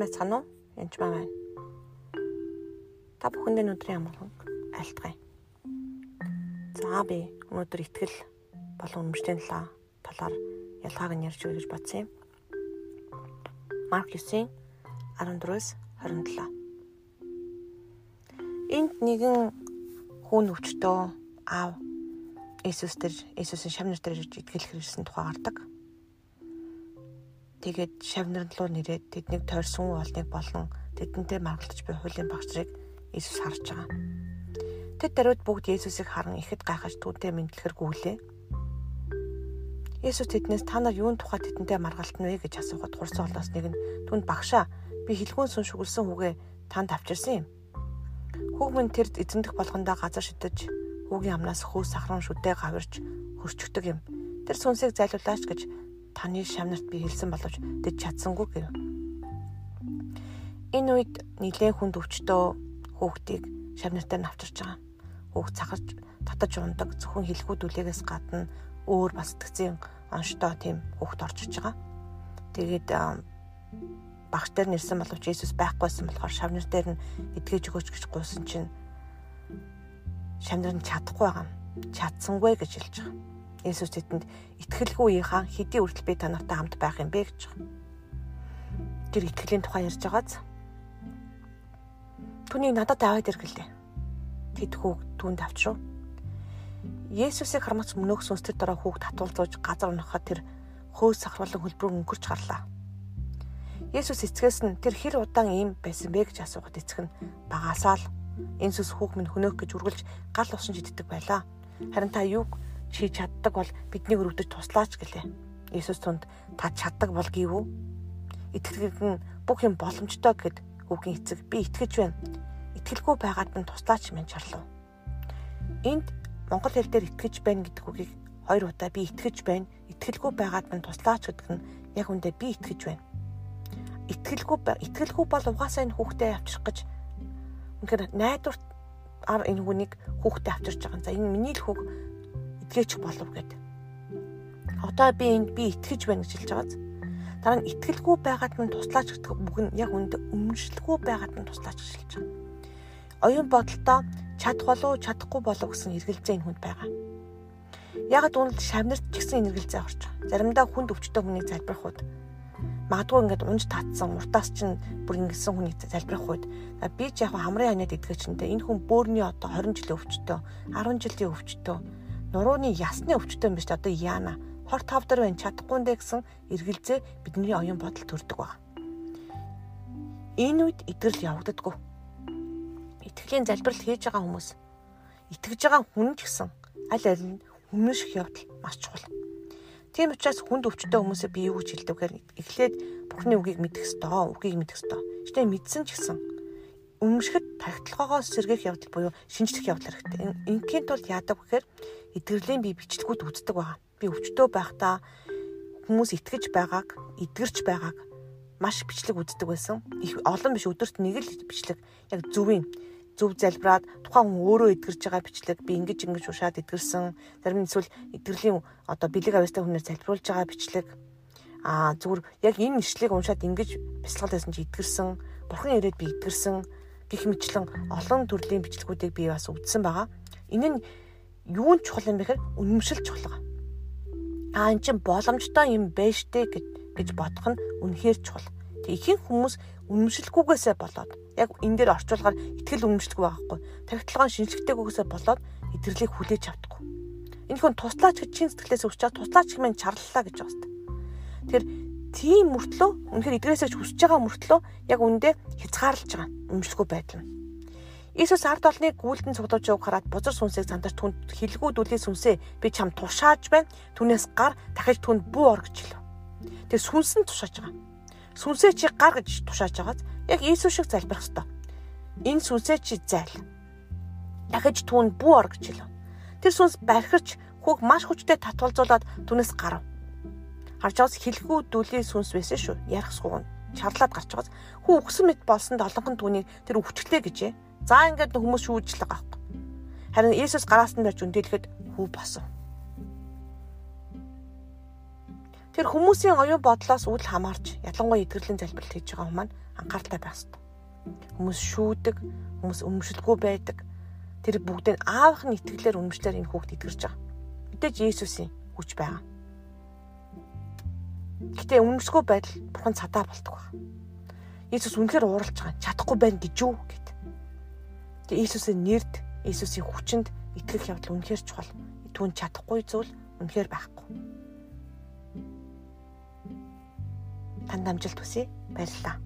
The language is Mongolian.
байцгаана уу? Энд маа байна. Та бүхэндээ өнөөдрийн амгалан айлтгая. За би өнөөдөр ихтгэл болон өмчтөний талаа талаар ялгааг нь ярьж өгье гэж бодсон юм. Марк 9 14-өөс 27. Энд нэгэн хүн өвчтөө аав Иесус тэр Иесусийн шавнар дээр ирж итгэх хэрэгсэн тухай гардаг. Тэгээд шавнар руу нэрээд тэднийг тойрсон болныг болон тэдэнтэй маргалдаж буй хуулийн багшрыг Иесус харж байгаа. Тэд даруйд бүгд Есүсийг харан ихэд гайхаж түүнтэй мэдлэхэр гүйлээ. Есүс тэднээс та нар юун тухай тэдэнтэй маргалтна вэ гэж асуухад хурсан олоос нэг нь түнд багшаа би хилгүүн сүн шүглсэн хүүгээ танд авчирсан юм. Хүүг минь тэр эзэмдэх болгондоо газар шидэж хүүгийн амнаас хөөс сахран шүдээ гавирч хөрчөгдөг юм. Тэр сүнсийг зайлуулаач гэж таны шавнарт би хэлсэн боловч тэд чадсангүй гэв. Энэ үед нилээн хүнд өвчтөө хүүхдийг шавнартаар навчирч байгаа. Хүүхд цахаж татаж ундаг зөвхөн хэлэхүүд үлээгээс гадна өөр бас тгцэн онштой тийм хүүхд орж иж байгаа. Тэгээд багш дээр нэрсэн боловч Иесус байхгүйсэн болохоор шавнар дээр нь эдгэж өгөөч гэж гуйсан чинь шавнар нь чадахгүй байгаа юм. Чадсангүй гэж хэлж байгаа. Есүс тэдэнд итгэлгүй ийнхаа хэдий үрдэл би та нартай хамт байх юм бэ гэж. Тэр итгэлийн тухай ярьж байгааз. Түүнийг надад аваад иргэлээ. Тэд хүүг түүнд авчрав. Есүсийг хармац мөнөөх сүнстэр дараа хүүг татуулзууж газар унахад тэр хөөс сахарлан хөлбрөө өнгөрч гарлаа. Есүс эцгээс нь тэр хэр удаан ийм байсан бэ гэж асуухад эцэг нь багасаал энэ сүс хүүг минь хөнөөх гэж үргэлж гал усан жиддэг байлаа. Харин та юуг чи чаддаг бол бидний өрөвдөж туслаач гэлээ. Иесус түнд та чаддаг бол гівүү. Итгэлэг нь бүх юм боломжтой гэд үгийн эцэг би итгэж байна. Итгэлгүй байгаад минь туслаач минь чарлав. Энд монгол хэл дээр итгэж байна гэдэг үгийг хоёр удаа би итгэж байна. Итгэлгүй байгаад минь туслаач гэдэг нь яг үндэ би итгэж байна. Итгэлгүй итгэлгүй бол угаасаа энэ хүүхдээ авчрах гэж үнэхээр найдварт ар энэ хүнийг хүүхдээ авчирч байгаа. За энэ миний л хүүг итгээч болов гэд. Одоо би энд би итгэж байна гэж хэлж байгааз. Дараа нь итгэлгүй байгаад минь туслаач гэдэг үг нь яг үндэ өмчлөхгүй байгаад минь туслаач гэж хэлж байгаа. Оюун бодолтой чадах болов чадахгүй болов гэсэн эргэлзээ энэ хүнд байгаа. Ягд үнэл шавнарт ч гэсэн эргэлзээ орж байгаа. Заримдаа хүнд өвчтөе хүнийг залбирах үед магадгүй ингээд унж татсан уртаас чинь бүр ингэсэн хүнийг залбирах үед би ч яг хамрын ханаад идэгчэнтэй энэ хүн бөөрийн одоо 20 жилийн өвчтөе 10 жилийн өвчтөе нурууны ясны өвчтөн биш одоо яана хор тавдар байна чадахгүй нэ гэсэн эргэлзээ бидний оюун бодол төрдөг баг. Энэ үед итгэл явагддаггүй. Итгэлийн залбирал хийж байгаа хүмүүс итгэж байгаа хүн ч гэсэн аль аль нь хүмүүших явдал маш чухал. Тийм учраас хүнд өвчтөе хүмүүсээ би юу гэж хэлдэг гэхээр эхлээд Бурхны үгийг мэдэх ёстой, үгийг мэдэх ёстой. Гэтэ мэдсэн ч гэсэн өмшгөд тагтлагоогоос сэргийх явдал буюу шинжлэх явдал хэрэгтэй. Ингийн тулд яадаг гэхээр эдгэрлийн би бичлэгүүд үздэг байгаа. Би өвчтөө байхдаа хүмүүс итгэж байгааг, эдгэрч байгааг маш бичлэг үздэг байсан. Их олон биш өдөрт нэг л бичлэг яг зөвийн зөв залбираад тухайн хүн өөрөө эдгэрж байгаа бичлэг би ингэж ингэж ушаад эдгэрсэн. Зарим нь эсвэл эдгэрлийн одоо бэлэг авьяастай хүнээр залбиулж байгаа бичлэг аа зүгээр яг энэ ишлэгийг уншаад ингэж бясалгал байсан чи эдгэрсэн. Бурхан ирээд би эдгэрсэн гих мэтлэн олон төрлийн бичлэгүүдийг би бас үзсэн байгаа. Энэ нь юу нь чухал юм бэ гэхээр үнэмшил чухал байгаа. Аа эн чин боломжтой юм байж тээ гэж бодох нь үнэхээр чухал. Тэг ихэнх хүмүүс үнэмшилгүйгээсээ болоод яг энэ дээр орчуулгаар итгэл үнэмшилгүй байхгүй. Тархитлагын шинжлэхтэйгүйгээсээ болоод идэрлийг хүлээж авдаггүй. Энэ хүн туслаач гэж чин сэтгэлээс өсчаад туслаач хэмээн чарлалаа гэж байгаа юм. Тэгэхээр тийм мөртлөө үнэхээр эдгээрээсээ хүсэж байгаа мөртлөө яг үндэ хязгаарлаж байгаа үнэмшилгүй байдал нь. Иесус ард олныг гүйлдэн цуглуулж явах хараад бузар сүнсийг зандарч түнд хилгүүдүүлээ сүнсээ би чам тушааж байна. Түүнээс гар дахиж түнд бүү ор гэж хэлв. Тэгээ сүнс нь тушааж байгаа. Сүнсээ чи гар гэж тушааж байгааз яг Иесус шиг залбирах ёстой. Энэ сүнсээ чи зайл. Дахиж түнд бүү ор гэж хэлв. Тэр сүнс бархирч хүүг маш хүчтэй татуулзуулаад түүнээс гарав. Харж байгаас хилгүүдүүлээ сүнс байсан шүү. Ярих суугна чарлаад гарч байгаас хүү өгсөн мэт болсонд олонхын түүнийг тэр өвчлээ гэжээ За ингээд хүмүүс шүүжлэг авах. Харин Иесус гараас нь барьж өндөлөхөд хүү босон. Тэр хүмүүсийн оюун бодлоос үл хамаарч ялангуяа итгэрлийн залбиралт хийж байгаа хүмүүс анхааралтай байх хэрэгтэй. Хүмүүс шүүдэг, хүмүүс өмшөлгүй байдаг. Тэр бүгдийг аавынхны итгэлээр өмчлөөр энэ хүүхд итгэж байгаа. Мэдээж Есүсийн хүч байгаа. Гэтэ өмнөсгөө байдал бурхан цадаа болдог баг. Иесус үнэхээр ууралж байгаа. Чадахгүй байна гэж юу гэд. Тэгээ Иесусийн нэрд, Иесусийн хүчинд итгэх явдал үнэхээр чухал. Түүнд чадахгүй зүйл үнэхээр байхгүй. Танд амжилт хүсье. Баярлалаа.